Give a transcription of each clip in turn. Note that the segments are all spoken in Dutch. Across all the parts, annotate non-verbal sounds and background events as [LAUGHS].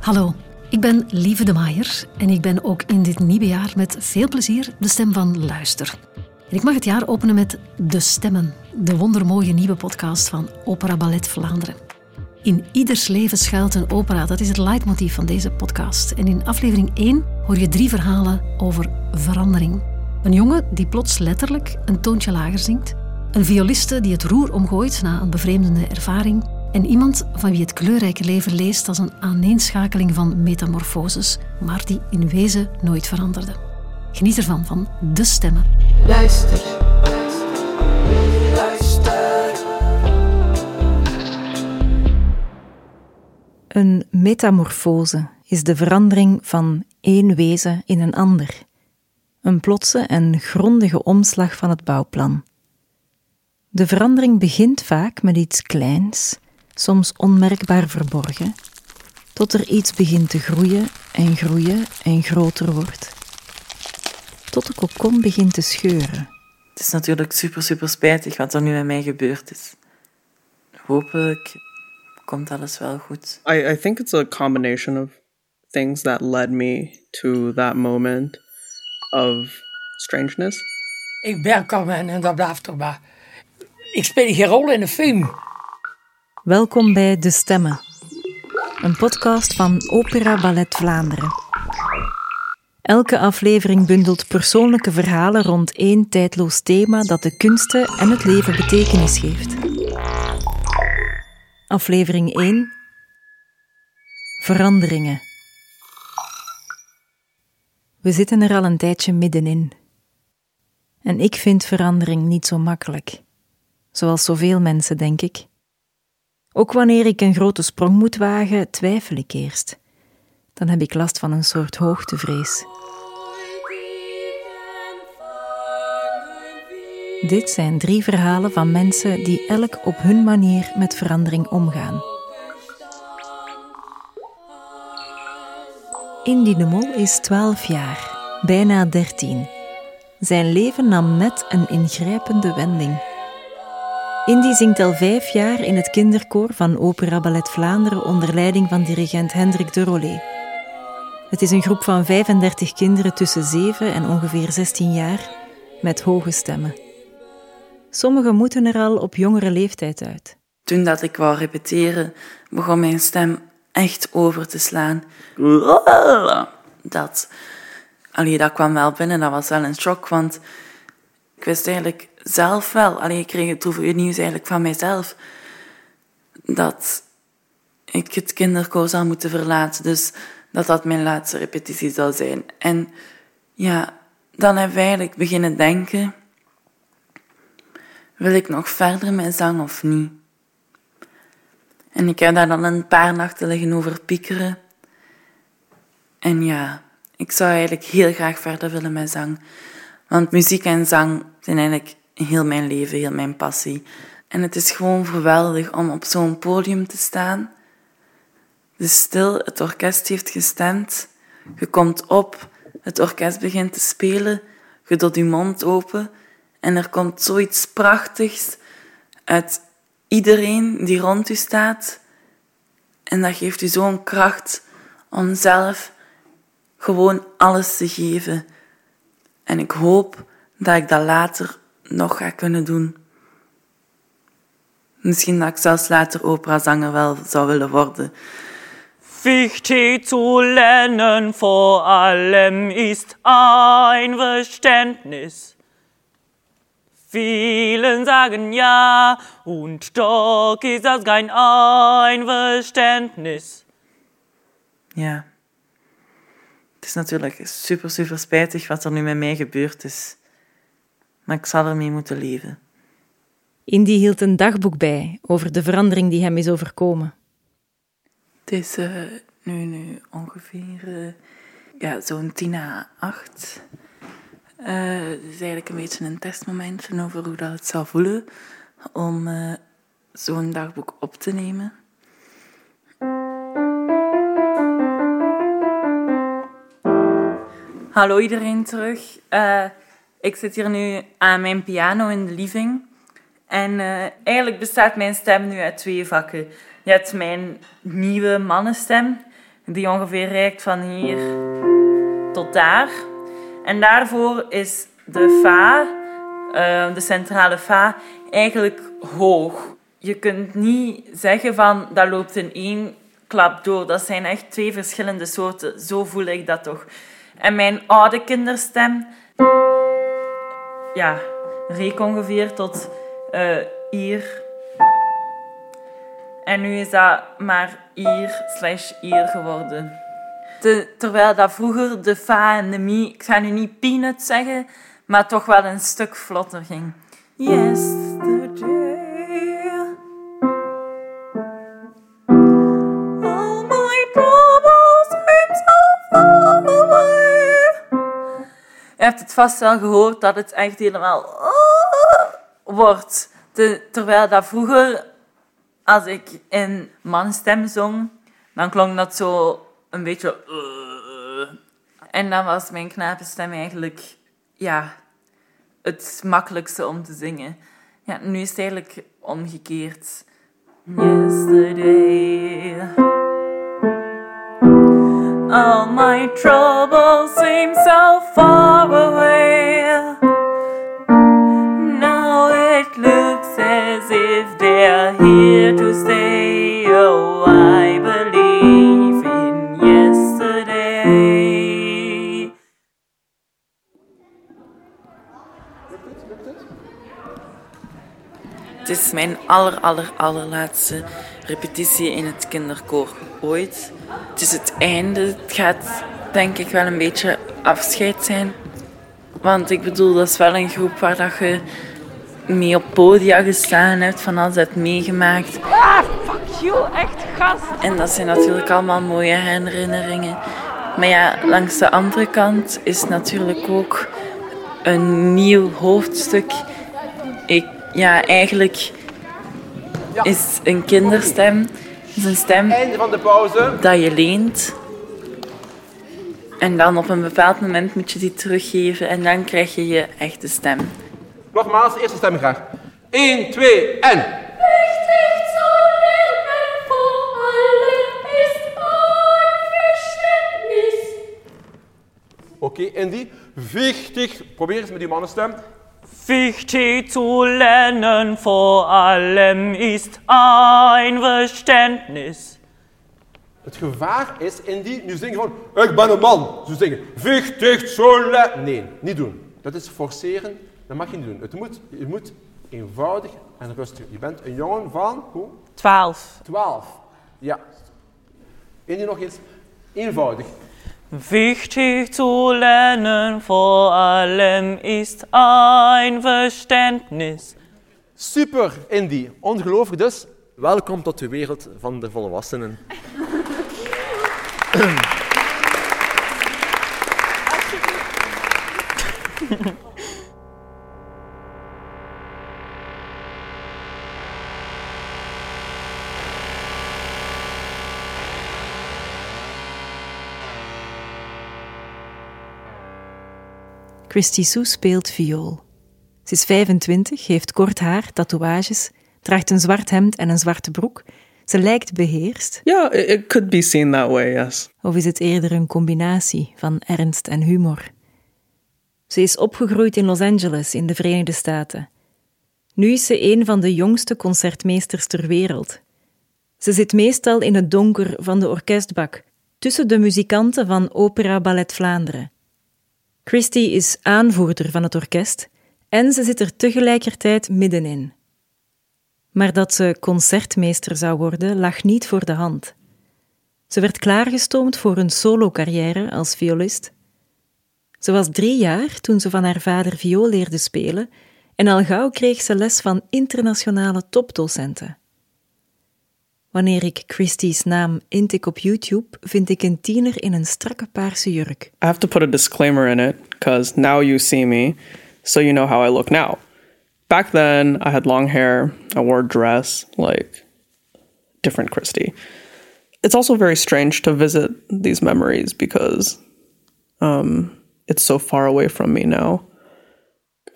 Hallo, ik ben Lieve de Maaier en ik ben ook in dit nieuwe jaar met veel plezier de stem van Luister. En ik mag het jaar openen met De Stemmen, de wondermooie nieuwe podcast van Opera Ballet Vlaanderen. In ieders leven schuilt een opera, dat is het leidmotief van deze podcast. En in aflevering 1 hoor je drie verhalen over verandering. Een jongen die plots letterlijk een toontje lager zingt. Een violiste die het roer omgooit na een bevreemdende ervaring. En iemand van wie het kleurrijke leven leest als een aaneenschakeling van metamorfoses, maar die in wezen nooit veranderde. Geniet ervan, van De Stemmen. Luister. Een metamorfose is de verandering van één wezen in een ander. Een plotse en grondige omslag van het bouwplan. De verandering begint vaak met iets kleins, soms onmerkbaar verborgen, tot er iets begint te groeien en groeien en groter wordt. Tot de kokon begint te scheuren. Het is natuurlijk super, super spijtig wat er nu met mij gebeurd is. Hopelijk komt alles wel goed. I, I think it's a combination of things that led me to that moment of strangeness. Ik ben Carmen en dat blijft er maar. Ik speel geen rol in de film. Welkom bij De Stemmen, een podcast van Opera Ballet Vlaanderen. Elke aflevering bundelt persoonlijke verhalen rond één tijdloos thema dat de kunsten en het leven betekenis geeft. Aflevering 1 Veranderingen. We zitten er al een tijdje middenin. En ik vind verandering niet zo makkelijk. Zoals zoveel mensen, denk ik. Ook wanneer ik een grote sprong moet wagen, twijfel ik eerst. Dan heb ik last van een soort hoogtevrees. Dit zijn drie verhalen van mensen die elk op hun manier met verandering omgaan. Indy de Mol is 12 jaar, bijna 13. Zijn leven nam net een ingrijpende wending. Indy zingt al vijf jaar in het kinderkoor van Opera Ballet Vlaanderen onder leiding van dirigent Hendrik de Rollet. Het is een groep van 35 kinderen tussen 7 en ongeveer 16 jaar met hoge stemmen. Sommigen moeten er al op jongere leeftijd uit. Toen dat ik wou repeteren, begon mijn stem echt over te slaan. Dat, allee, dat kwam wel binnen, dat was wel een shock, want ik wist eigenlijk zelf wel, allee, ik kreeg het droevige nieuws eigenlijk van mijzelf, dat ik het kinderkoor zou moeten verlaten. Dus dat dat mijn laatste repetitie zou zijn. En ja, dan heb ik eigenlijk beginnen denken, wil ik nog verder met zang of niet? En ik heb daar dan een paar nachten liggen over piekeren. En ja, ik zou eigenlijk heel graag verder willen met zang. Want muziek en zang zijn eigenlijk heel mijn leven, heel mijn passie. En het is gewoon geweldig om op zo'n podium te staan. Dus stil, het orkest heeft gestemd. Je komt op, het orkest begint te spelen. Je doet je mond open en er komt zoiets prachtigs uit iedereen die rond u staat. En dat geeft u zo'n kracht om zelf gewoon alles te geven. En ik hoop dat ik dat later nog ga kunnen doen. Misschien dat ik zelfs later operazanger wel zou willen worden. Wichtig zu lernen vor allem ist ein Verständnis. Vielen sagen ja, und doch ist das kein Einverständnis. Ja. Het is natuurlijk super, super spijtig wat er nu met mij gebeurd is. Maar ik zal ermee moeten leven. Indy hield een dagboek bij over de verandering die hem is overkomen. Het is uh, nu, nu ongeveer uh, ja, zo'n 10 à 8. Uh, het is eigenlijk een beetje een testmomentje over hoe dat het zou voelen om uh, zo'n dagboek op te nemen. Hallo iedereen terug. Ik zit hier nu aan mijn piano in de living. En eigenlijk bestaat mijn stem nu uit twee vakken. Je hebt mijn nieuwe mannenstem, die ongeveer reikt van hier tot daar. En daarvoor is de fa, uh, de centrale fa, eigenlijk hoog. Je kunt niet zeggen van dat loopt in één klap door. Dat zijn echt twee verschillende soorten. Zo voel ik dat toch. En mijn oude kinderstem, ja, reek ongeveer tot uh, hier. En nu is dat maar hier slash hier geworden. De, terwijl dat vroeger de fa en de mi, ik ga nu niet peanut zeggen, maar toch wel een stuk vlotter ging. Yesterday. Hebt het vast wel gehoord dat het echt helemaal oh, wordt. Terwijl dat vroeger, als ik in manstem zong, dan klonk dat zo een beetje... Uh, en dan was mijn knapenstem eigenlijk ja, het makkelijkste om te zingen. Ja, nu is het eigenlijk omgekeerd. All my troubles seem so far away. Now it looks as if they're here to stay. Oh, is mijn aller, aller, allerlaatste repetitie in het kinderkoor ooit. Het is het einde. Het gaat denk ik wel een beetje afscheid zijn. Want ik bedoel, dat is wel een groep waar dat je mee op podia gestaan hebt, van alles hebt meegemaakt. Ah, fuck you, echt gast. En dat zijn natuurlijk allemaal mooie herinneringen. Maar ja, langs de andere kant is natuurlijk ook een nieuw hoofdstuk. Ik, ja, eigenlijk is een kinderstem is een stem Einde van de pauze. dat je leent. En dan op een bepaald moment moet je die teruggeven en dan krijg je je echte stem. Nogmaals, eerste stem graag. 1, 2 en. Oké, Indy. Wichtig. Probeer eens met die mannenstem. Wichtig zu lernen vor allem ist ein Verständnis. Het gevaar is, Indy, nu zingen gewoon, ik ben een man. Zo zingen, wichtig zo le... Nee, niet doen. Dat is forceren, dat mag je niet doen. Het moet, je moet eenvoudig en rustig. Je bent een jongen van, hoe? 12. 12. Ja. Indy nog eens, eenvoudig. Wichtig zu lernen vor allem ist ein Verständnis. Super, Indy. Ongelooflijk dus. Welkom tot de wereld van de volwassenen. Christy Sue speelt viool. Ze is 25, heeft kort haar, tatoeages, draagt een zwart hemd en een zwarte broek. Ze lijkt beheerst. Yeah, it, it could be seen that way, yes. Of is het eerder een combinatie van ernst en humor? Ze is opgegroeid in Los Angeles in de Verenigde Staten. Nu is ze een van de jongste concertmeesters ter wereld. Ze zit meestal in het donker van de orkestbak, tussen de muzikanten van Opera Ballet Vlaanderen. Christy is aanvoerder van het orkest en ze zit er tegelijkertijd middenin. Maar dat ze concertmeester zou worden lag niet voor de hand. Ze werd klaargestoomd voor een solo-carrière als violist. Ze was drie jaar toen ze van haar vader viool leerde spelen en al gauw kreeg ze les van internationale topdocenten. Wanneer ik Christie's naam intik op YouTube, vind ik een tiener in een strakke paarse jurk. I have to put a disclaimer in it because now you see me, so you know how I look now. Back then, I had long hair, I wore a dress, like different Christie. It's also very strange to visit these memories because um, it's so far away from me now.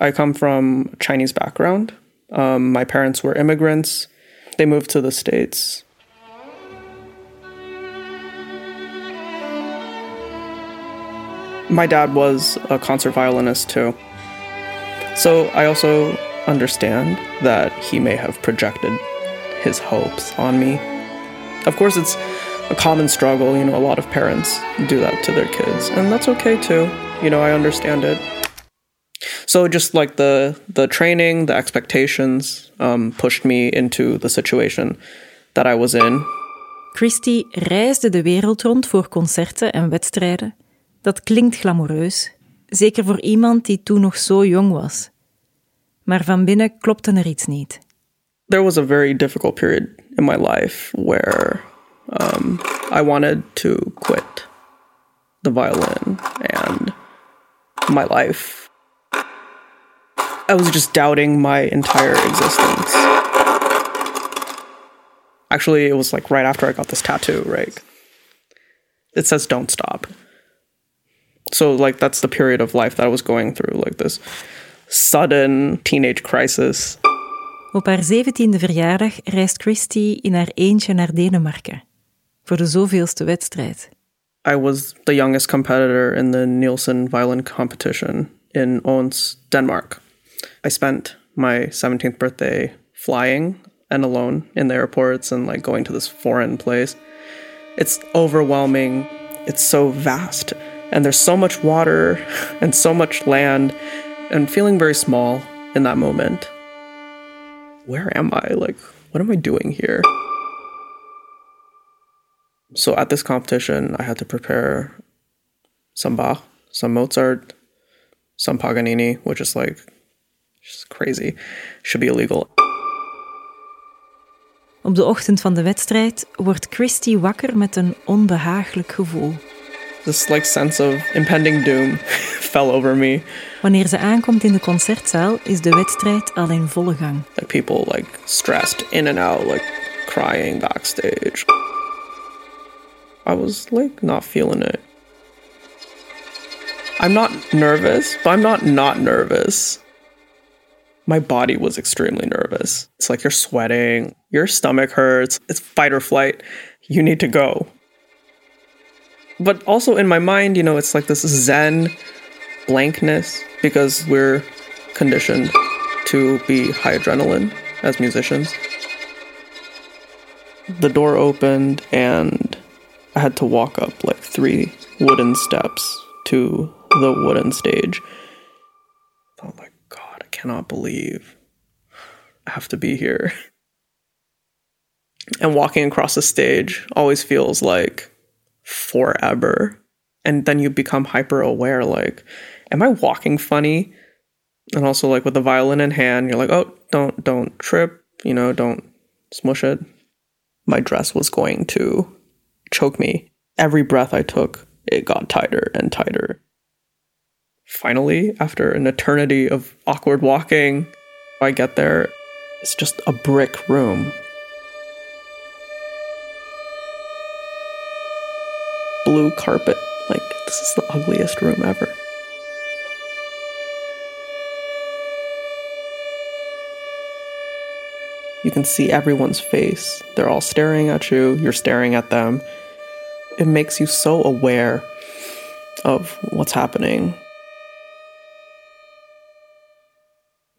I come from a Chinese background. Um, my parents were immigrants. They moved to the States My dad was a concert violinist too. So I also understand that he may have projected his hopes on me. Of course, it's a common struggle. You know, a lot of parents do that to their kids, and that's okay too. You know, I understand it. So just like the the training, the expectations um, pushed me into the situation that I was in. Christy reisde de wereld rond voor concerten en wedstrijden. Dat klinkt glamoureus, zeker voor iemand die toen nog zo jong was. Maar van binnen klopte er iets niet. There was a very difficult period in my life where um, I wanted to quit the violin and my life. I was just doubting my entire existence. Actually, it was like right after I got this tattoo, right? It says don't stop. So, like, that's the period of life that I was going through, like this sudden teenage crisis. Op haar zeventiende verjaardag reist Christy in haar eentje naar Denemarken. Voor de zoveelste wedstrijd. I was the youngest competitor in the Nielsen violin competition in Odense, Denmark. I spent my 17th birthday flying and alone in the airports and like going to this foreign place. It's overwhelming. It's so vast. And there's so much water and so much land and feeling very small in that moment. Where am I? Like, what am I doing here? So at this competition, I had to prepare some Bach, some Mozart, some Paganini, which is like just crazy. Should be illegal. Op de ochtend van de wedstrijd wordt Christy wakker met een onbehaaglijk gevoel. This like sense of impending doom [LAUGHS] fell over me. Wanneer ze aankomt in de concertzaal is de wedstrijd al in volle gang. Like people like stressed in and out, like crying backstage. I was like not feeling it. I'm not nervous, but I'm not not nervous. My body was extremely nervous. It's like you're sweating, your stomach hurts, it's fight or flight. You need to go. But also in my mind, you know, it's like this zen blankness because we're conditioned to be high adrenaline as musicians. The door opened and I had to walk up like three wooden steps to the wooden stage. Oh Thought like, God, I cannot believe I have to be here. And walking across the stage always feels like forever. And then you become hyper aware like, am I walking funny? And also like with the violin in hand, you're like, oh, don't don't trip, you know, don't smush it. My dress was going to choke me. Every breath I took, it got tighter and tighter. Finally, after an eternity of awkward walking, I get there. It's just a brick room. Blue carpet. Like, this is the ugliest room ever. You can see everyone's face. They're all staring at you, you're staring at them. It makes you so aware of what's happening.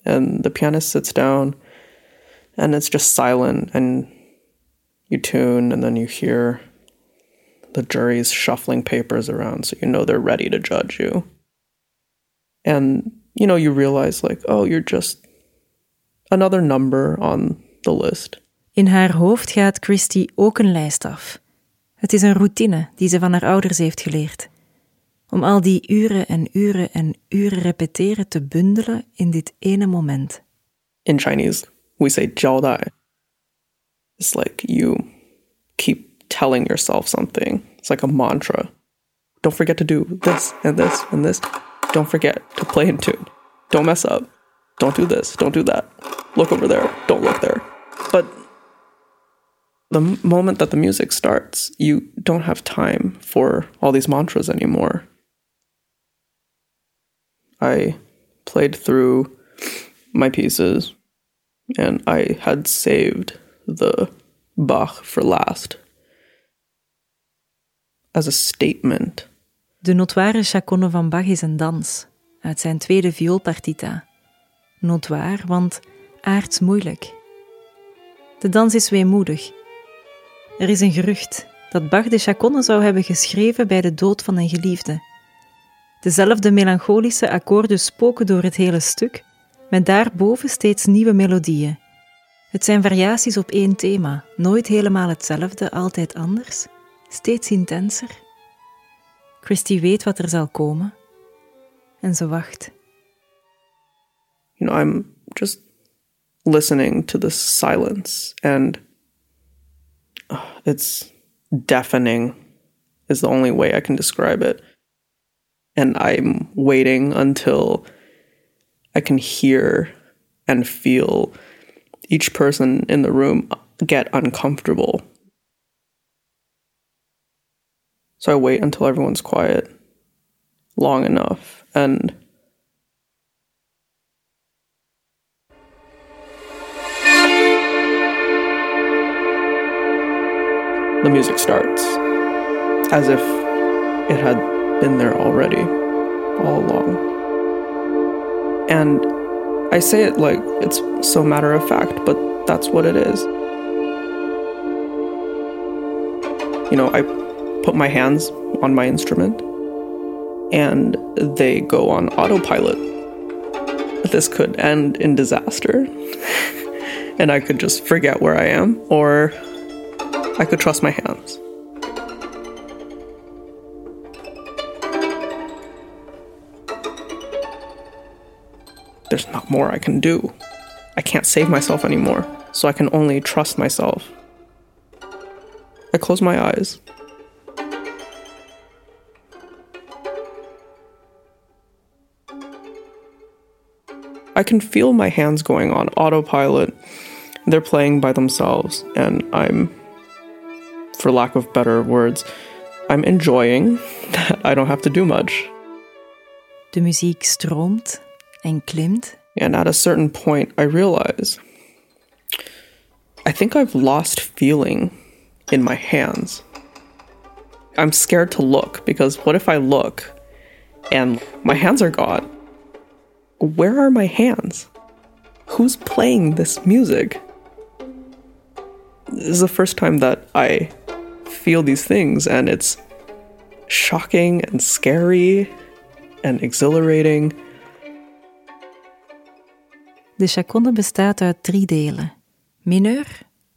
And the pianist sits down, and it's just silent, and you tune, and then you hear the jury's shuffling papers around, so you know they're ready to judge you. And, you know, you realize, like, oh, you're just another number on the list. In haar hoofd gaat Christy ook een lijst af. Het is een routine die ze van haar ouders heeft geleerd. Om al die uren en uren en uren repeteren te bundelen in dit ene moment. In Chinese, we say 交代. It's like you keep telling yourself something. It's like a mantra. Don't forget to do this and this and this. Don't forget to play in tune. Don't mess up. Don't do this. Don't do that. Look over there. Don't look there. But the moment that the music starts, you don't have time for all these mantras anymore. I played through my pieces and I had saved the Bach for last as a statement De notoire chaconne van Bach is een dans uit zijn tweede vioolpartita. Notoire, want aards moeilijk. De dans is weemoedig. Er is een gerucht dat Bach de chaconne zou hebben geschreven bij de dood van een geliefde. Dezelfde melancholische akkoorden spoken door het hele stuk, met daarboven steeds nieuwe melodieën. Het zijn variaties op één thema, nooit helemaal hetzelfde, altijd anders, steeds intenser. Christy weet wat er zal komen en ze wacht. You know, I'm just listening to the silence and uh, it's deafening is the only way I can describe it. And I'm waiting until I can hear and feel each person in the room get uncomfortable. So I wait until everyone's quiet long enough and the music starts as if it had been there already all along. And I say it like it's so matter of fact, but that's what it is. You know, I put my hands on my instrument and they go on autopilot. This could end in disaster. [LAUGHS] and I could just forget where I am, or I could trust my hands. There's not more I can do. I can't save myself anymore, so I can only trust myself. I close my eyes. I can feel my hands going on autopilot. They're playing by themselves, and I'm for lack of better words, I'm enjoying that I don't have to do much. De muziek stroomt en klimt. And at a certain point, I realize I think I've lost feeling in my hands. I'm scared to look because what if I look and my hands are gone? Where are my hands? Who's playing this music? This is the first time that I feel these things, and it's shocking and scary and exhilarating. De chaconne bestaat uit drie delen: mineur,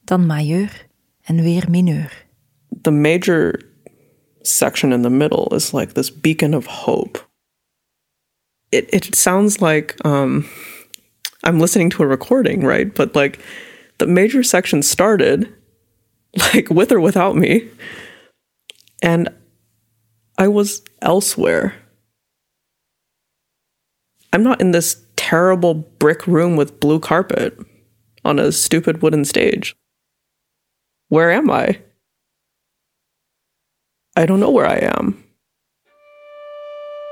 dan majeur en weer mineur. The major section in the middle is like this beacon of hope. It it sounds like um, I'm listening to a recording, right? But like the major section started [LAUGHS] like with or without me. And I was elsewhere. I'm not in this terrible brick room with blue carpet on a stupid wooden stage. Where am I? I don't know where I am.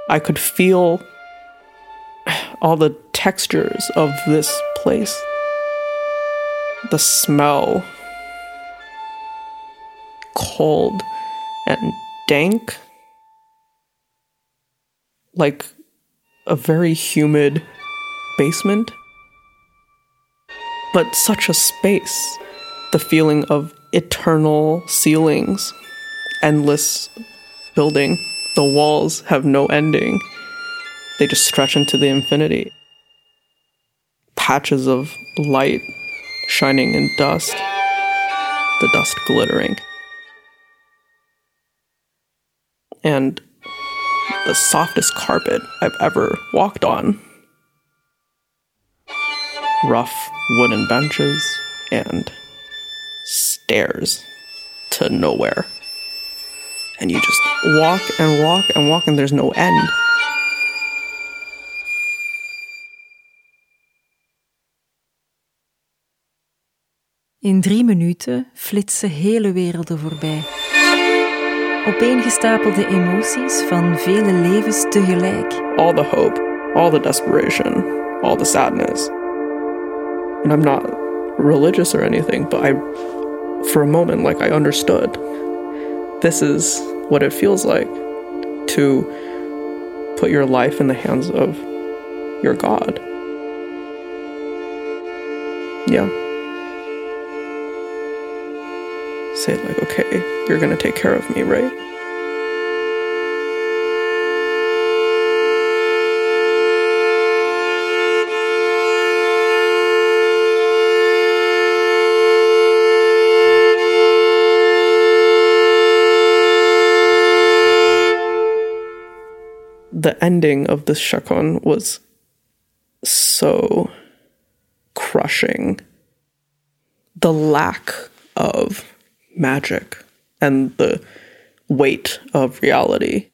I could feel all the textures of this place. The smell cold and dank, like a very humid basement. But such a space. The feeling of eternal ceilings, endless building. The walls have no ending, they just stretch into the infinity. Patches of light shining in dust, the dust glittering. and the softest carpet I've ever walked on. Rough wooden benches and stairs to nowhere. And you just walk and walk and walk, and there's no end. In drie minuten flitsen hele werelden voorbij. Opeengestapelde emoties van vele levens tegelijk. All the hope, all the desperation, all the sadness. And I'm not religious or anything, but I, for a moment, like I understood. This is what it feels like to put your life in the hands of your God. Yeah. Say, like, okay, you're going to take care of me, right? the ending of this shakon was so crushing. The lack of magic and the weight of reality,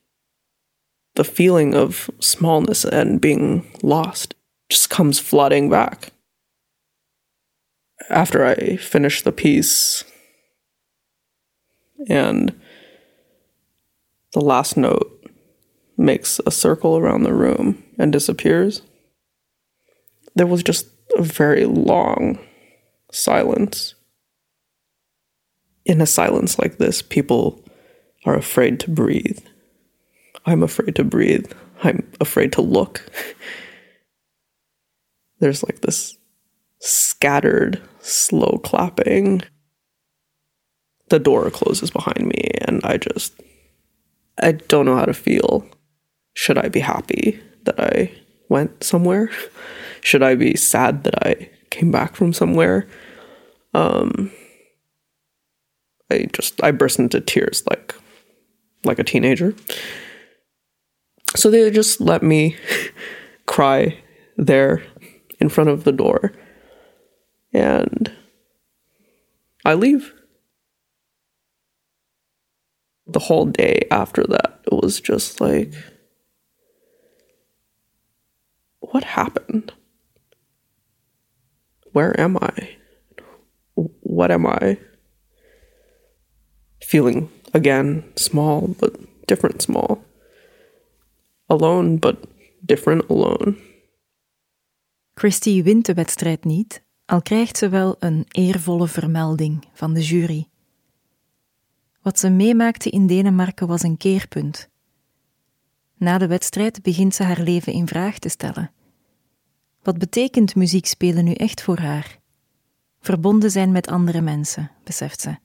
the feeling of smallness and being lost just comes flooding back. After I finish the piece and the last note makes a circle around the room and disappears, there was just a very long silence. In a silence like this, people are afraid to breathe. I'm afraid to breathe. I'm afraid to look. [LAUGHS] There's like this scattered, slow clapping. The door closes behind me, and I just, I don't know how to feel. Should I be happy that I went somewhere? [LAUGHS] Should I be sad that I came back from somewhere? Um, I just I burst into tears like like a teenager. So they just let me [LAUGHS] cry there in front of the door. And I leave. The whole day after that, it was just like what happened? Where am I? What am I? Feeling again small, but different small. Alone, but different alone. Christy wint de wedstrijd niet, al krijgt ze wel een eervolle vermelding van de jury. Wat ze meemaakte in Denemarken was een keerpunt. Na de wedstrijd begint ze haar leven in vraag te stellen. Wat betekent muziek spelen nu echt voor haar? Verbonden zijn met andere mensen, beseft ze.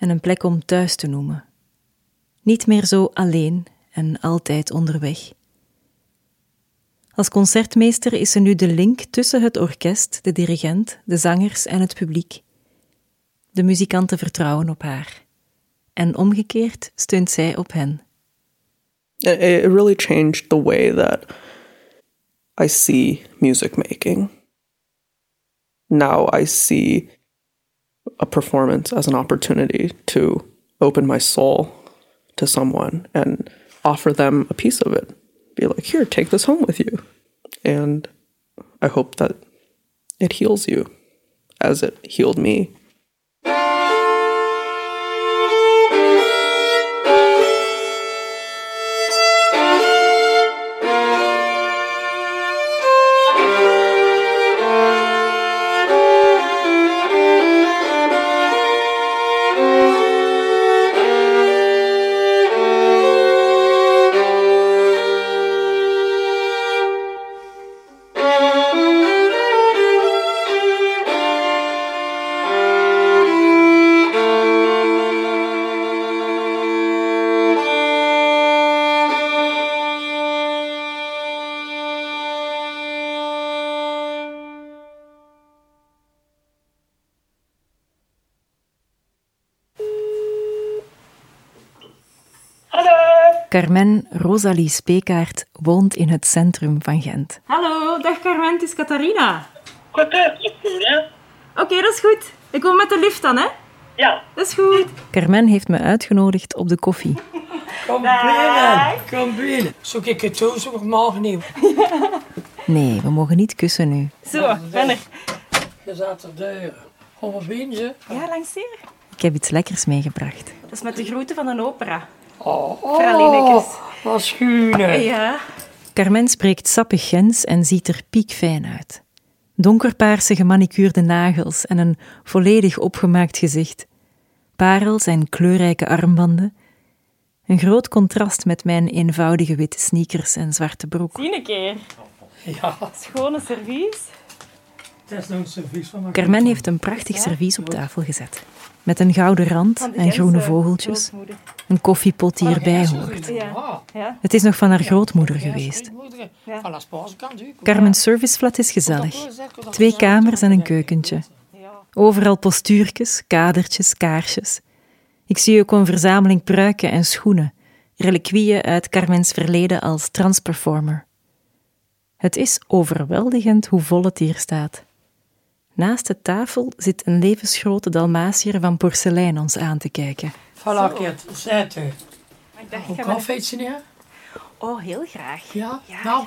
En een plek om thuis te noemen. Niet meer zo alleen en altijd onderweg. Als concertmeester is ze nu de link tussen het orkest, de dirigent, de zangers en het publiek. De muzikanten vertrouwen op haar. En omgekeerd steunt zij op hen. It really changed the way that I see music making. Now I see a performance as an opportunity to open my soul to someone and offer them a piece of it. Be like, here, take this home with you. And I hope that it heals you as it healed me. Carmen Rosalie Speekaert woont in het centrum van Gent. Hallo, dag Carmen, het is Catharina. Goed, hè? Goed, hè? Oké, dat is goed. Ik kom met de lift dan, hè? Ja. Dat is goed. Carmen heeft me uitgenodigd op de koffie. Kom binnen, kom binnen. Zoek ik het toe, zoek ik morgen nieuw. Nee, we mogen niet kussen nu. Zo, ben er. Je zat er deuren. Hoe ben ze? Ja, langs hier. Ik heb iets lekkers meegebracht. Dat is met de groeten van een opera. Oh, Pralinekes. wat schuine. Ja. Carmen spreekt sappig Gens en ziet er piekfijn uit. Donkerpaarse gemanicuurde nagels en een volledig opgemaakt gezicht. Parels en kleurrijke armbanden. Een groot contrast met mijn eenvoudige witte sneakers en zwarte broek. Zie een keer. Ja, Schone servies. is een servies van Carmen heeft een prachtig servies op tafel gezet. Met een gouden rand en groene vogeltjes. Een koffiepot die erbij hoort. Het is nog van haar grootmoeder geweest. Carmen's serviceflat is gezellig. Twee kamers en een keukentje. Overal postuurtjes, kadertjes, kaarsjes. Ik zie ook een verzameling pruiken en schoenen, reliquieën uit Carmen's verleden als transperformer. Het is overweldigend hoe vol het hier staat. Naast de tafel zit een levensgrote dalmatier van porselein ons aan te kijken. Voilà, Kit. Zet u. Ik dacht, Hoe neer? Oh, heel graag. Ja? Ja, Nou?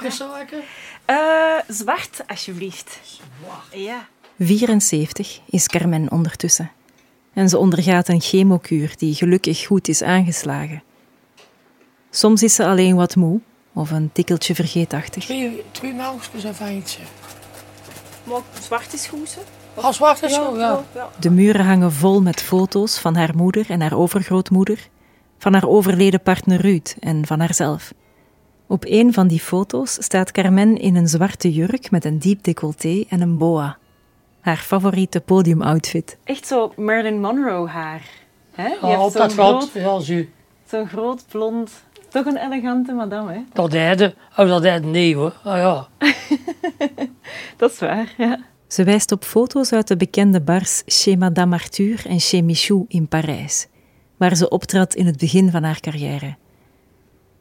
Eh, zwart, alsjeblieft. Ja. 74 is Carmen ondertussen. En ze ondergaat een chemokuur die gelukkig goed is aangeslagen. Soms is ze alleen wat moe of een tikkeltje vergeetachtig. Twee, twee melkjes of eentje. Maar zwart is goed, hè? Als zwart is zo, ja. De muren hangen vol met foto's van haar moeder en haar overgrootmoeder, van haar overleden partner Ruud en van haarzelf. Op een van die foto's staat Carmen in een zwarte jurk met een diep decolleté en een boa. Haar favoriete podiumoutfit. Echt zo Marilyn Monroe haar. Hè? Je Ja, op dat groot, veld, zoals u. zo'n groot blond... Toch een elegante madame, hè? Dat derde, oh dat derde nee hoor. Ah ja. [LAUGHS] Dat is waar, ja. Ze wijst op foto's uit de bekende bars Chez Madame Arthur en Chez Michou in Parijs, waar ze optrad in het begin van haar carrière.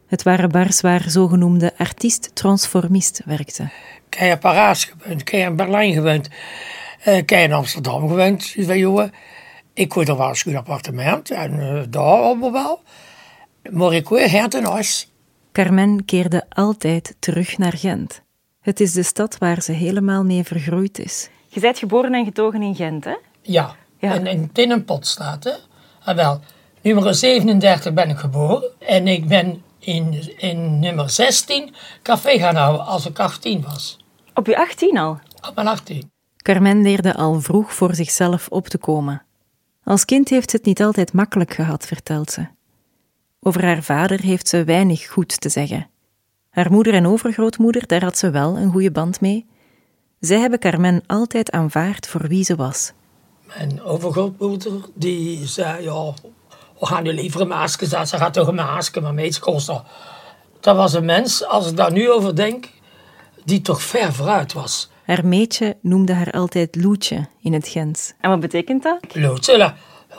Het waren bars waar zogenoemde artiest-transformist werkte. Ik heb in Parijs gewoond, ik heb in Berlijn gewoond, eh, ik heb in Amsterdam gewoond. Zei, jongen, ik er wel een appartement en eh, daar allemaal wel. Woon her ten huis. Carmen keerde altijd terug naar Gent. Het is de stad waar ze helemaal mee vergroeid is. Je bent geboren en getogen in Gent, hè? Ja, Ja. in, in Tinnenpot staat hè. En wel, nummer 37 ben ik geboren en ik ben in, in nummer 16 café gaan houden als ik 18 was. Op je 18 al? Op mijn 18. Carmen leerde al vroeg voor zichzelf op te komen. Als kind heeft ze het niet altijd makkelijk gehad, vertelt ze. Over haar vader heeft ze weinig goed te zeggen. Haar moeder en overgrootmoeder, daar had ze wel een goede band mee. Zij hebben Carmen altijd aanvaard voor wie ze was. Mijn overgrootmoeder die zei, ja, we gaan nu liever een masker zetten. Ze gaat toch een masker, maar meid kost dat. Dat was een mens, als ik daar nu over denk, die toch ver vooruit was. Haar meetje noemde haar altijd Loetje in het Gens. En wat betekent dat? Loetje,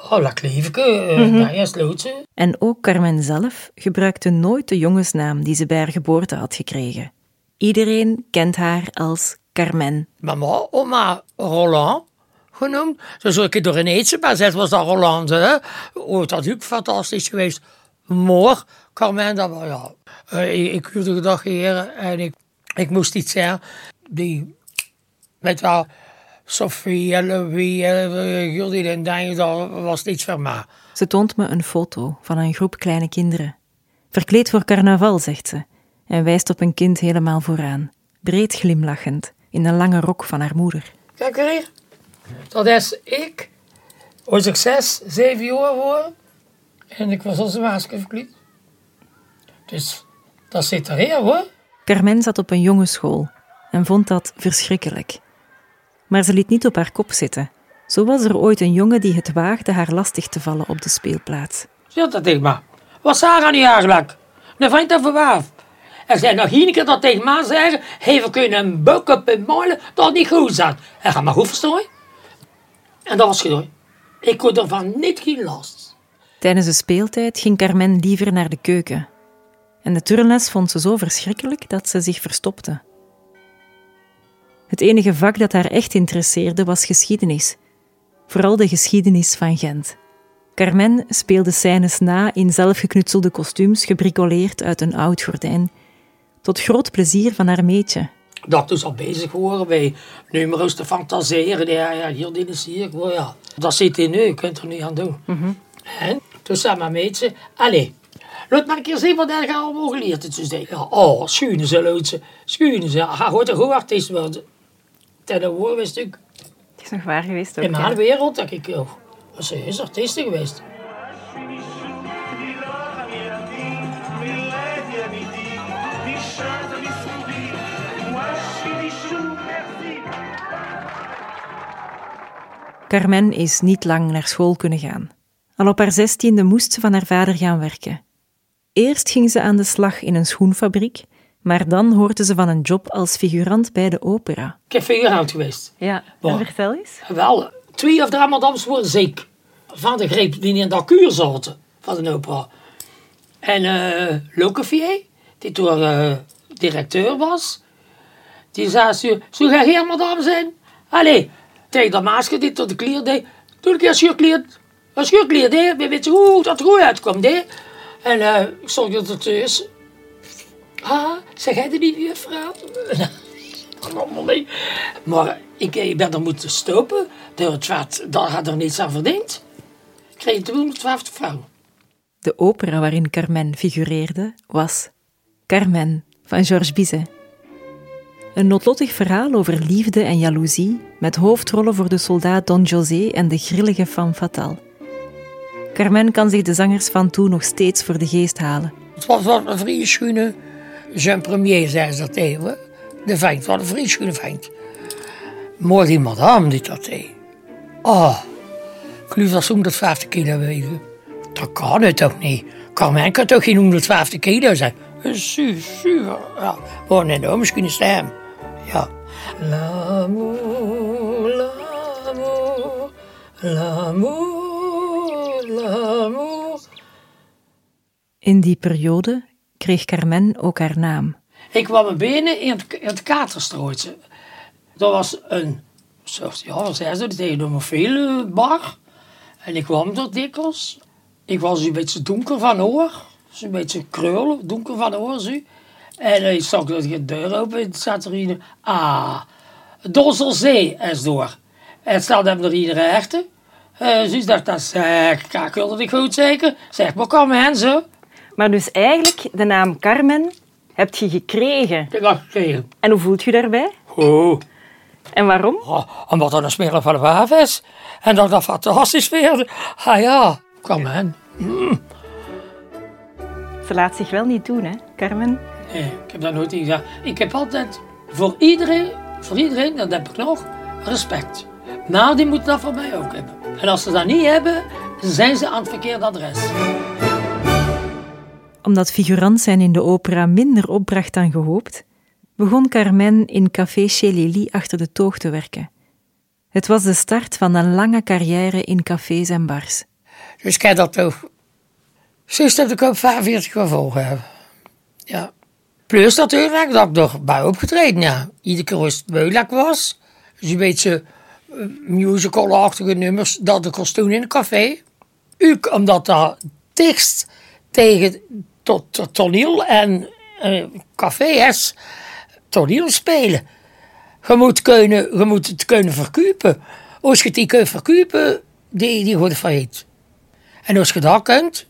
oh, la kleefke, uh, Loetje. En ook Carmen zelf gebruikte nooit de jongensnaam die ze bij haar geboorte had gekregen. Iedereen kent haar als Carmen. Mama, oma Roland genoemd. Dus ik door een eetje bij zet was dat Roland. Hè? Oh, dat is ook fantastisch geweest. Maar, Carmen, dat was ja. Eh, ik, huurde gedag heren en ik, ik moest iets zeggen. Die, met wel, Sophie Louis Judith en Daniel, dat was niets voor mij. Ze toont me een foto van een groep kleine kinderen. Verkleed voor carnaval, zegt ze, en wijst op een kind helemaal vooraan, breed glimlachend, in een lange rok van haar moeder. Kijk hier. Dat is ik. Was ik zes, zeven jaar geworden. En ik was als een masker verkleed. Dus dat zit er hier hoor. Carmen zat op een jongensschool en vond dat verschrikkelijk. Maar ze liet niet op haar kop zitten. Zo was er ooit een jongen die het waagde haar lastig te vallen op de speelplaats. Zeg dat tegen me. Wat Sarah niet eigenlijk? Een vriend van verwaaf. En zei nog één keer dat tegen me zeggen. We kunnen een buk op een molen dat niet goed zat. En ga maar goed verstaan. En dat was gedaan. Ik kon ervan niet geen last. Tijdens de speeltijd ging Carmen liever naar de keuken. En de turnles vond ze zo verschrikkelijk dat ze zich verstopte. Het enige vak dat haar echt interesseerde was geschiedenis. Vooral de geschiedenis van Gent. Carmen speelde scènes na in zelfgeknutselde kostuums gebricoleerd uit een oud gordijn, tot groot plezier van haar meetje. Dat is al bezig geworden bij numero's te fantaseren. Ja, ja, hier, dit is hier. Oh, ja. Dat zit in nu, je kunt er niet aan doen. En toen zei mijn meidje, allee, laat maar een keer zien wat hij allemaal geleerd heeft. Toen zei ja, oh, schuine ze, loodse, schuine ze. Hij gaat een goed artiest worden. Is natuurlijk... Het is nog waar geweest ook, In haar wereld dat ik, oh, was ze is artiest geweest. Carmen is niet lang naar school kunnen gaan. Al op haar zestiende moest ze van haar vader gaan werken. Eerst ging ze aan de slag in een schoenfabriek maar dan hoorde ze van een job als figurant bij de opera. Ik heb figurant geweest. Ja, en vertel eens. Wel, twee of drie madams worden ziek. Van de greep die in dat kuur zaten van de opera. En eh Lokevier, die toen eh, directeur was, die zei, zo, zo ga geen madame zijn? Allee, tegen dat masker die tot de klier deed, doe een keer schuurkleed. Een schuurkleed, hè. We weten hoe dat er goed uitkomt, hè. En eh, ik stond er thuis. Ah, zeg jij er niet, juffrouw? [LAUGHS] Allemaal niet. Maar ik, ik ben er moeten stoppen. Door het feit, daar had er niets aan verdiend. Ik kreeg 212 frank. De opera waarin Carmen figureerde was Carmen van Georges Bizet. Een noodlottig verhaal over liefde en jaloezie met hoofdrollen voor de soldaat Don José en de grillige femme fatale. Carmen kan zich de zangers van toen nog steeds voor de geest halen. Het was wel een vrije schoenen. Jean Premier zei ze dat tegen. De vent, wat een schoenen vent. Maar die madame die dat deed. Oh, ik geloof dat ze 150 kilo wegen. Dat kan het toch niet. Carmen kan toch geen 150 kilo zijn. Su, su, ja. Maar een enorme schoenen stem. Ja. L'amour, l'amour, l'amour, l'amour. In die periode kreeg Carmen ook haar naam. Ik kwam mijn benen in het, in katerstrooitje. Dat was een ja, zei ze, veel bar. En ik kwam er dikwijls. Ik was een beetje donker van oor. Zo'n beetje kreulen, donker van oor. Zo. En ik zag dat de deur open en zat er iedereen. Ah, Dozzelzee is door. En stelde hem er iedereen echte. Uh, dus dacht dat zeg, wilde ik goed zeker. Zeg, maar kom hen zo. Maar dus eigenlijk, de naam Carmen heb je gekregen. Ik had gekregen. En hoe voelt je daarbij? Oh. En waarom? Oh, omdat dat een smerig van de waaf is. En dat ik dat fantastisch vind. Ah ja, kom hen. Mm. Ze laat zich wel niet doen, hè, Carmen? Nee, ik heb dat nooit niet gedaan. Ik heb altijd voor iedereen, voor iedereen, dat heb ik nog, respect. Maar die moeten dat voor mij ook hebben. En als ze dat niet hebben, zijn ze aan het verkeerde adres. Omdat figurant zijn in de opera minder opbracht dan gehoopt, begon Carmen in Café Chez Lily achter de toog te werken. Het was de start van een lange carrière in cafés en bars. Dus ik heb dat toch... Sinds dat ik ook 45 gevolgen heb. Ja. Plus natuurlijk dat ik nog bij opgetreden, ja. Iedere keer als het was. Dus een beetje uh, musical-achtige nummers dat ik was toen in een café. Omdat dat dichtst tegen tot, tot toneel en uh, café is. Toneel spelen. Je moet, kunnen, je moet het kunnen verkopen. Als je het niet kunt verkopen, die, die wordt failliet. En als je dat kunt,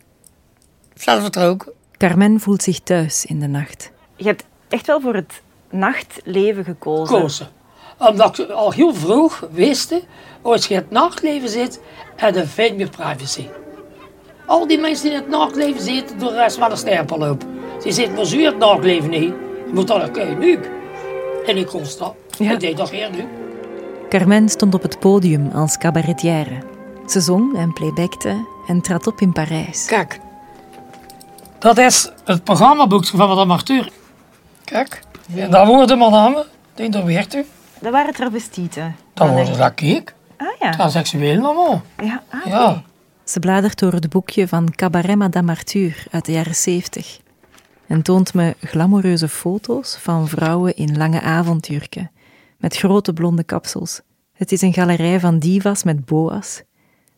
staat het er ook. Carmen voelt zich thuis in de nacht. Je hebt echt wel voor het nachtleven gekozen. Kozen. Omdat ik al heel vroeg wist, als je in het nachtleven zit, heb je veel meer privacy. Al die mensen die in het nachtleven zitten, door de rest van de stempel lopen. Die zitten maar in het nachtleven niet. Je moet dan ook nu. En ik kon dat. Ja. Ik deed dat hier nu. Carmen stond op het podium als cabaretière. Ze zong en playbackte en trad op in Parijs. Kijk, dat is het programmaboek van Madame Arthur. Kijk, ja. daar worden madame, die daar werkt u. Dat waren travestieten. Dat worden dat keek. Ah ja. Dat is seksueel allemaal. Ja, ah, ja. Ze bladert door het boekje van Cabaret Madame Arthur uit de jaren 70 en toont me glamoureuze foto's van vrouwen in lange avondjurken met grote blonde kapsels. Het is een galerij van divas met boa's,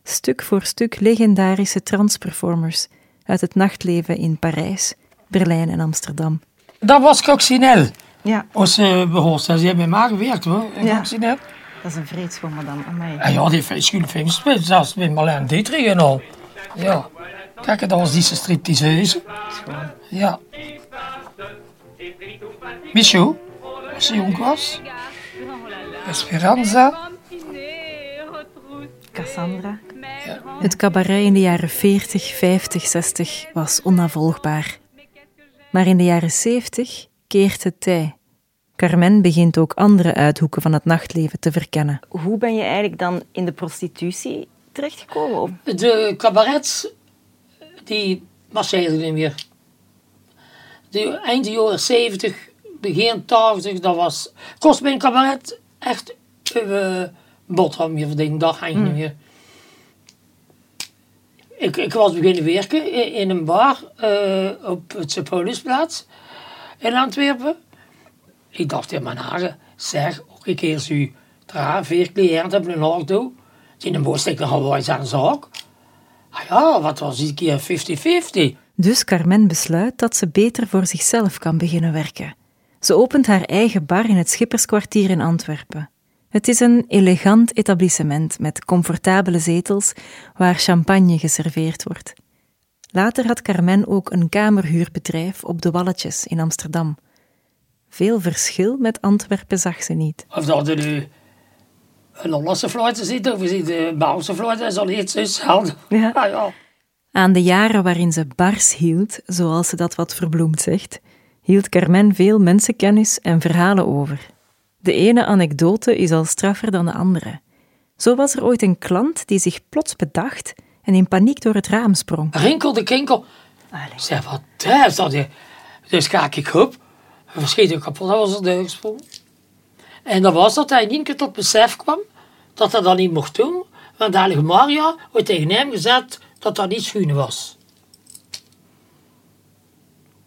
stuk voor stuk legendarische transperformers uit het nachtleven in Parijs, Berlijn en Amsterdam. Dat was Coccinelle. Ja. Als uh, behoort, ze heeft met mij gewerkt hoor, Ja. Dat is een vreedschoon, madame. Amai. En ja, die heeft gespeeld, zelfs met Marlène Dietrich en al. Ja. Kijk, dat was die stripteaseuse. Ja. Michou, als ze jong was. Esperanza. Cassandra. Het cabaret in de jaren 40, 50, 60 was onnavolgbaar. Maar in de jaren 70 keert het tij. Carmen begint ook andere uithoeken van het nachtleven te verkennen. Hoe ben je eigenlijk dan in de prostitutie terechtgekomen? De cabarets, die marcheerden niet meer. De, eind jaren 70, begin 80, dat was... Kost bij een cabaret echt uh, boterham je verdienen, dat ging niet meer. Ik, ik was beginnen werken in, in een bar eh, op het Paulusplaats in Antwerpen. Ik dacht in mijn hagen, zeg, ook een keer u drie, vier cliënten in een auto, die moest ik nog gewoon zijn zaak. Ah ja, wat was die keer 50-50? Dus Carmen besluit dat ze beter voor zichzelf kan beginnen werken. Ze opent haar eigen bar in het Schipperskwartier in Antwerpen. Het is een elegant etablissement met comfortabele zetels waar champagne geserveerd wordt. Later had Carmen ook een kamerhuurbedrijf op de Walletjes in Amsterdam. Veel verschil met Antwerpen zag ze niet. Of dat er nu een Hollandse fluiten zit, of je ziet de Belgische fluiten, is al iets hetzelfde. Ja. [LAUGHS] Ah, ja. Aan de jaren waarin ze bars hield, zoals ze dat wat verbloemd zegt, hield Carmen veel mensenkennis en verhalen over. De ene anekdote is al straffer dan de andere. Zo was er ooit een klant die zich plots bedacht en in paniek door het raam sprong. Rinkel de kinkel. Ik zeg, wat is dat hier? Dus kijk ik op. Ik kapot, dat was er duigsprong. En dat was dat hij niet keer tot besef kwam dat hij dat niet mocht doen. Want eigenlijk Maria had tegen hem gezegd dat dat niet schoon was.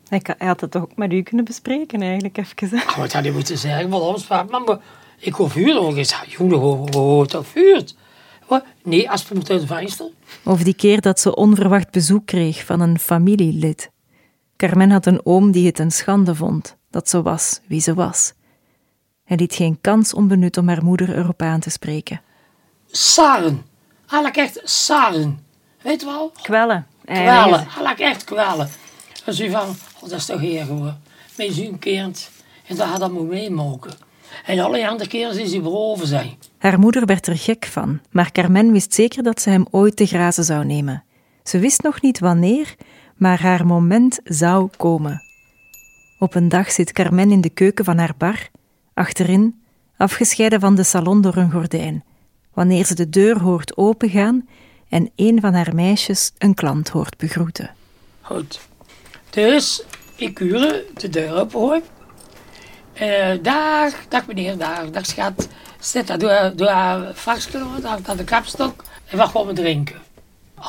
Hij had het toch ook met u kunnen bespreken, eigenlijk, even. hè? Ah, Wat had hij moeten zeggen? Wat afspraak? Maar, ik hoor vuur. Ik zei, jongen, hoe hoort dat vuur? Wat? Nee, als het uit de venster. Of die keer dat ze onverwacht bezoek kreeg van een familielid. Carmen had een oom die het een schande vond dat ze was wie ze was. Hij liet geen kans onbenut om haar moeder erop aan te spreken. Saren. Eigenlijk echt saren. Weet je wel? Kwellen. Eigenlijk. Eigenlijk echt kwalen. En ze van, oh, dat is toch heer geworden. Mijn zoon keert. En dat had dat moet meemoken. En alle andere keren is hij beroven zijn. Haar moeder werd er gek van, maar Carmen wist zeker dat ze hem ooit te grazen zou nemen. Ze wist nog niet wanneer, maar haar moment zou komen. Op een dag zit Carmen in de keuken van haar bar, achterin, afgescheiden van de salon door een gordijn, wanneer ze de deur hoort opengaan en een van haar meisjes een klant hoort begroeten. Goed. Dus, ik uren de deur op hoor. Eh, dag, dag meneer, dag, dag schat. Daar, doe, doe haar hangt aan de kapstok. En wat gaan we drinken?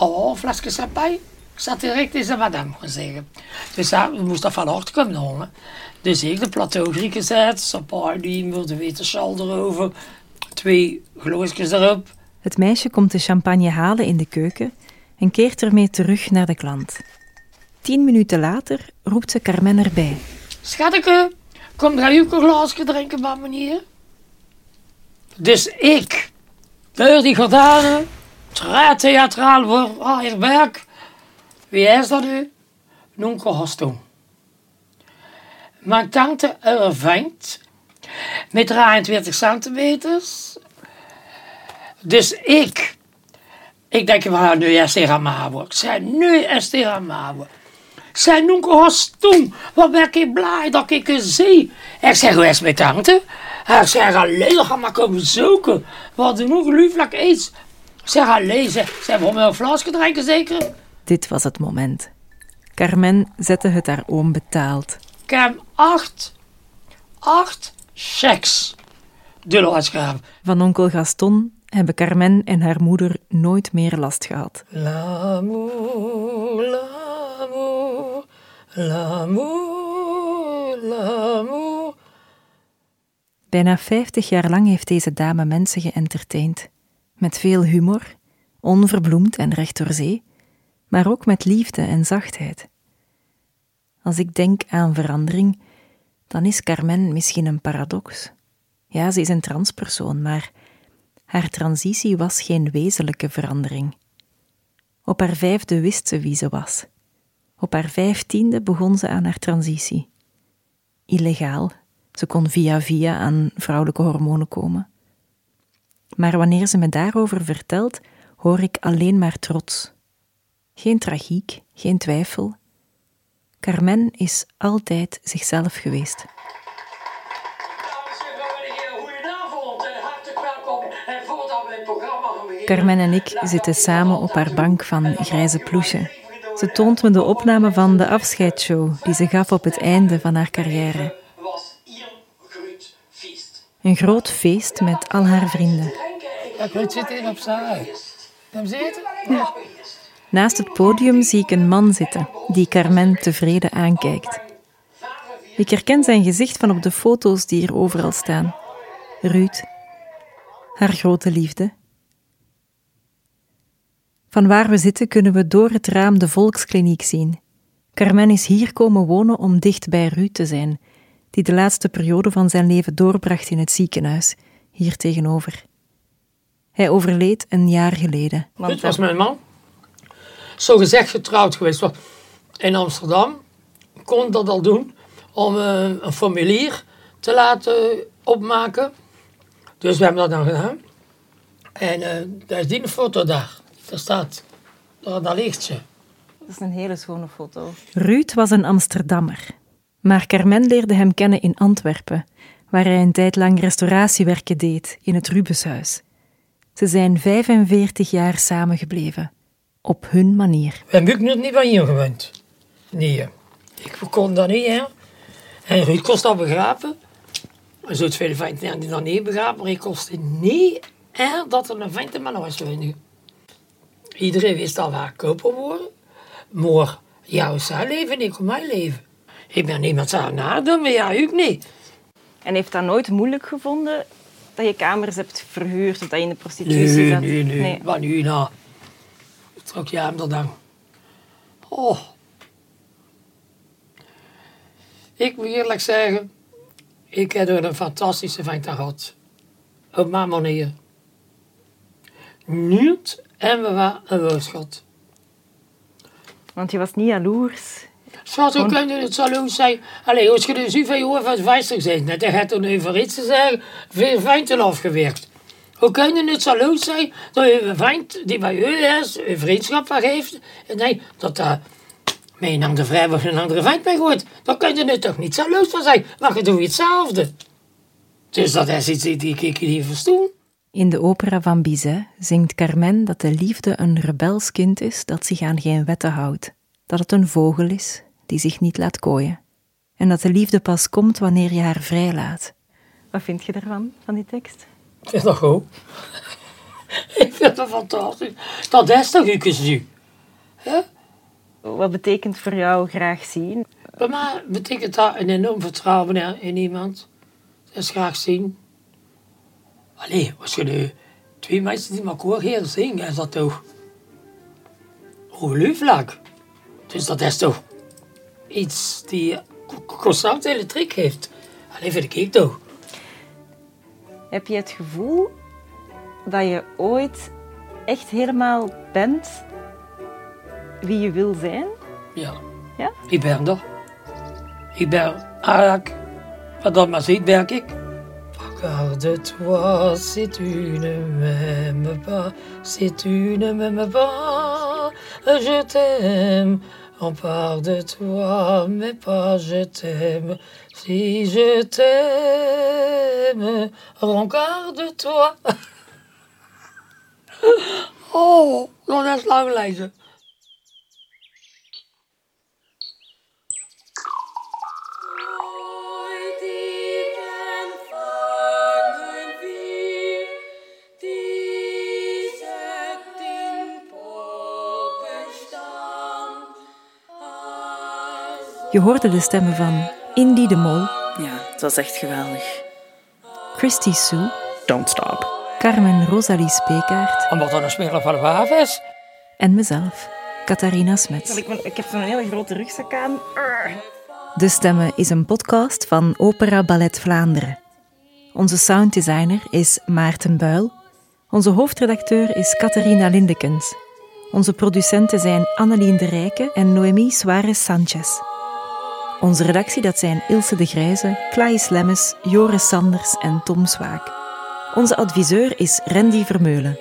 Oh, een flesje champagne. Ik zat direct in zijn madame zeggen. Dus ja, we moesten van harte komen horen. Dus ik de plateau Griek gezet, champagne, wilde weten schal erover. Twee gloosjes erop. Het meisje komt de champagne halen in de keuken en keert ermee terug naar de klant. Tien minuten later roept ze Carmen erbij. Schatteke, kom ga u ook een glaasje drinken, maar meneer? Dus ik, deur die gordijnen, très theatraal voor Aierberg. Wie is dat nu? Nonkel Hostung. Mijn tante ervangt met 23 centimeters. Dus ik, ik denk van nu is het aan mij. Ik zei, nu is het aan mij. Ik Hostung, wat ben ik blij dat ik je zie. Ik zeg, hoe is met tante? Hij zegt, alleen, ga maar komen zoeken. We hadden nog lieflijk iets. Ik zeg, alleen, ze ze hebben we een flesje drinken zeker? Dit was het moment. Carmen zette het haar oom betaald. Ik heb acht, acht checks uitgegeven. Van onkel Gaston hebben Carmen en haar moeder nooit meer last gehad. L'amour, l'amour, l'amour, l'amour. Bijna 50 jaar lang heeft deze dame mensen geëntertaind. Met veel humor, onverbloemd en recht door zee, maar ook met liefde en zachtheid. Als ik denk aan verandering, dan is Carmen misschien een paradox. Ja, ze is een transpersoon, maar haar transitie was geen wezenlijke verandering. Op haar vijfde wist ze wie ze was. Op haar vijftiende begon ze aan haar transitie. Illegaal, ze kon via via aan vrouwelijke hormonen komen. Maar wanneer ze me daarover vertelt, hoor ik alleen maar trots geen tragiek, geen twijfel. Carmen is altijd zichzelf geweest. Carmen en ik zitten samen op haar bank van grijze ploesje. Ze toont me de opname van de afscheidsshow die ze gaf op het einde van haar carrière. Een groot feest met al haar vrienden. Zit hier op zaal. Kom zitten. Naast het podium zie ik een man zitten die Carmen tevreden aankijkt. Ik herken zijn gezicht van op de foto's die hier overal staan. Ruud, haar grote liefde. Van waar we zitten kunnen we door het raam de volkskliniek zien. Carmen is hier komen wonen om dicht bij Ruud te zijn, die de laatste periode van zijn leven doorbracht in het ziekenhuis, hier tegenover. Hij overleed een jaar geleden. Dit was mijn man. Zo gezegd getrouwd geweest. was. In Amsterdam kon dat al doen om eh, een formulier te laten opmaken. Dus we hebben dat dan gedaan. En eh daar is die foto daar. Daar staat. Daar, daar ligt ze. Dat is een hele schone foto. Ruud was een Amsterdammer, maar Carmen leerde hem kennen in Antwerpen, waar hij een tijd lang restauratiewerken deed in het Rubenshuis. Ze zijn 45 jaar samengebleven, op hun manier. We hebben nog niet van hier gewend. Nee. Ik kon dat niet, hè. En Ruud kost al begraven. Er zijn veel venten die dan niet begraven, maar ik kostte niet hè, dat er een vent in mijn huis woonde. Iedereen wist al waar ik koper worden. Maar jouw zou leven, ik kom mijn leven. Ik ben niemand zou nadoen, maar jij ook niet. En heeft dat nooit moeilijk gevonden dat je kamers hebt verhuurd of dat je in de prostitutie Nee, zat? nee, nee. Wat nu nou? Trok je hem er dan. Oh. Ik moet eerlijk zeggen, ik heb er een fantastische vent aan gehad. Op mijn manier. Niet en we waren een woordschot. Want je was niet jaloers. Schat, hoe kun je het zo leuk zijn? Allee, als je dus van 50 bent, net, dan gaat er nu voor iets te zeggen, veel venten afgewerkt. Hoe kun je het zo leuk zijn dat je een vriend die bij u is, een vriendschap heeft, en nee, dat uh, met een andere vrouw of een andere vriend mee gooit. Dan kun je het toch niet zo leuk van zijn, maar je doet hetzelfde. Dus dat is iets die ik niet verstoel. In de opera van Bizet zingt Carmen dat de liefde een rebels kind is dat zich aan geen wetten houdt. Dat het een vogel is die zich niet laat kooien. En dat de liefde pas komt wanneer je haar vrijlaat. Wat vind je daarvan, van die tekst? [LAUGHS] [LAUGHS] Ik vind dat goed. ik vind dat fantastisch. Dat is toch ook eens nu. Wat betekent voor jou graag zien? Bij mij betekent dat een enorm vertrouwen in- iemand. Dat is graag zien. Allee, als je nu twee mensen die elkaar heel zingen, is dat toch ongelooflijk. Dus dat is toch iets die constant elektriek heeft. Allee, vind ik toch. Heb je het gevoel dat je ooit echt helemaal bent wie je wil zijn? Ja. Ja? Ik ben er. Ik ben eigenlijk, wat dat maar ziet, ben ik. Regarde-toi si tu ne m'aimes pas, si tu ne m'aimes pas, je t'aime. On part de toi, mais pas je t'aime. Si je t'aime, regarde-toi. [LAUGHS] Oh, dat is lang lezen. Je hoorde de stemmen van Indy de Mol, Ja, het was echt geweldig. Christy Sue, Don't stop. Carmen Rosalie Speekaert Omdat dat een speler van is. en mezelf, Catharina Smets. Ik, ben- ik heb zo'n hele grote rugzak aan. De Stemmen is een podcast van Opera Ballet Vlaanderen. Onze sounddesigner is Maarten Buil. Onze hoofdredacteur is Catharina Lindekens. Onze producenten zijn Annelien de Rijke en Noemi Suarez Sanchez. Onze redactie dat zijn Ilse de Grijze, Klaas Lemmes, Joris Sanders en Tom Zwaak. Onze adviseur is Randy Vermeulen.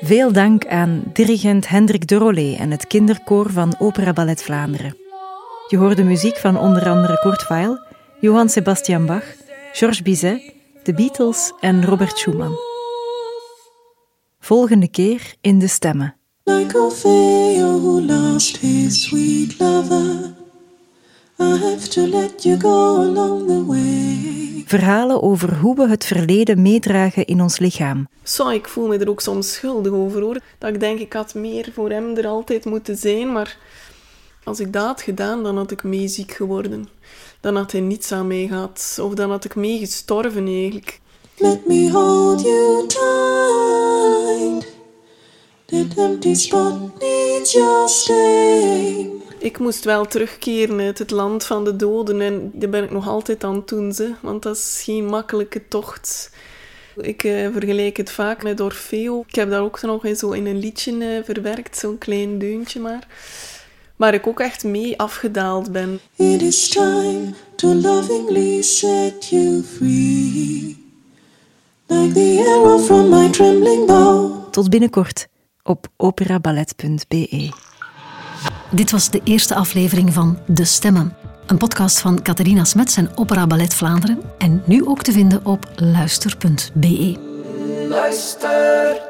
Veel dank aan dirigent Hendrik de Rollet en het kinderkoor van Opera Ballet Vlaanderen. Je hoorde muziek van onder andere Kurt Weill, Johann Sebastian Bach, Georges Bizet, The Beatles en Robert Schumann. Volgende keer in de stemmen. Like who lost his sweet lover. I have to let you go along the way. Verhalen over hoe we het verleden meedragen in ons lichaam. Zo, ik voel me er ook soms schuldig over hoor. Dat ik denk, ik had meer voor hem er altijd moeten zijn, maar als ik dat had gedaan, dan had ik mee ziek geworden. Dan had hij niets aan mij gehad. Of dan had ik mee gestorven eigenlijk. Let me hold you tight. That empty spot needs your stay. Ik moest wel terugkeren uit het land van de doden en dat ben ik nog altijd aan het doen, ze, want dat is geen makkelijke tocht. Ik eh, vergelijk het vaak met Orfeo. Ik heb dat ook nog in, zo in een liedje eh, verwerkt, zo'n klein deuntje maar. Maar ik ook echt mee afgedaald ben. It is time to lovingly set you free. Like the arrow from my trembling bow. Tot binnenkort op operaballet.be. Dit was de eerste aflevering van De Stemmen. Een podcast van Catharina Smets en Opera Ballet Vlaanderen. En nu ook te vinden op luister.be. Luister.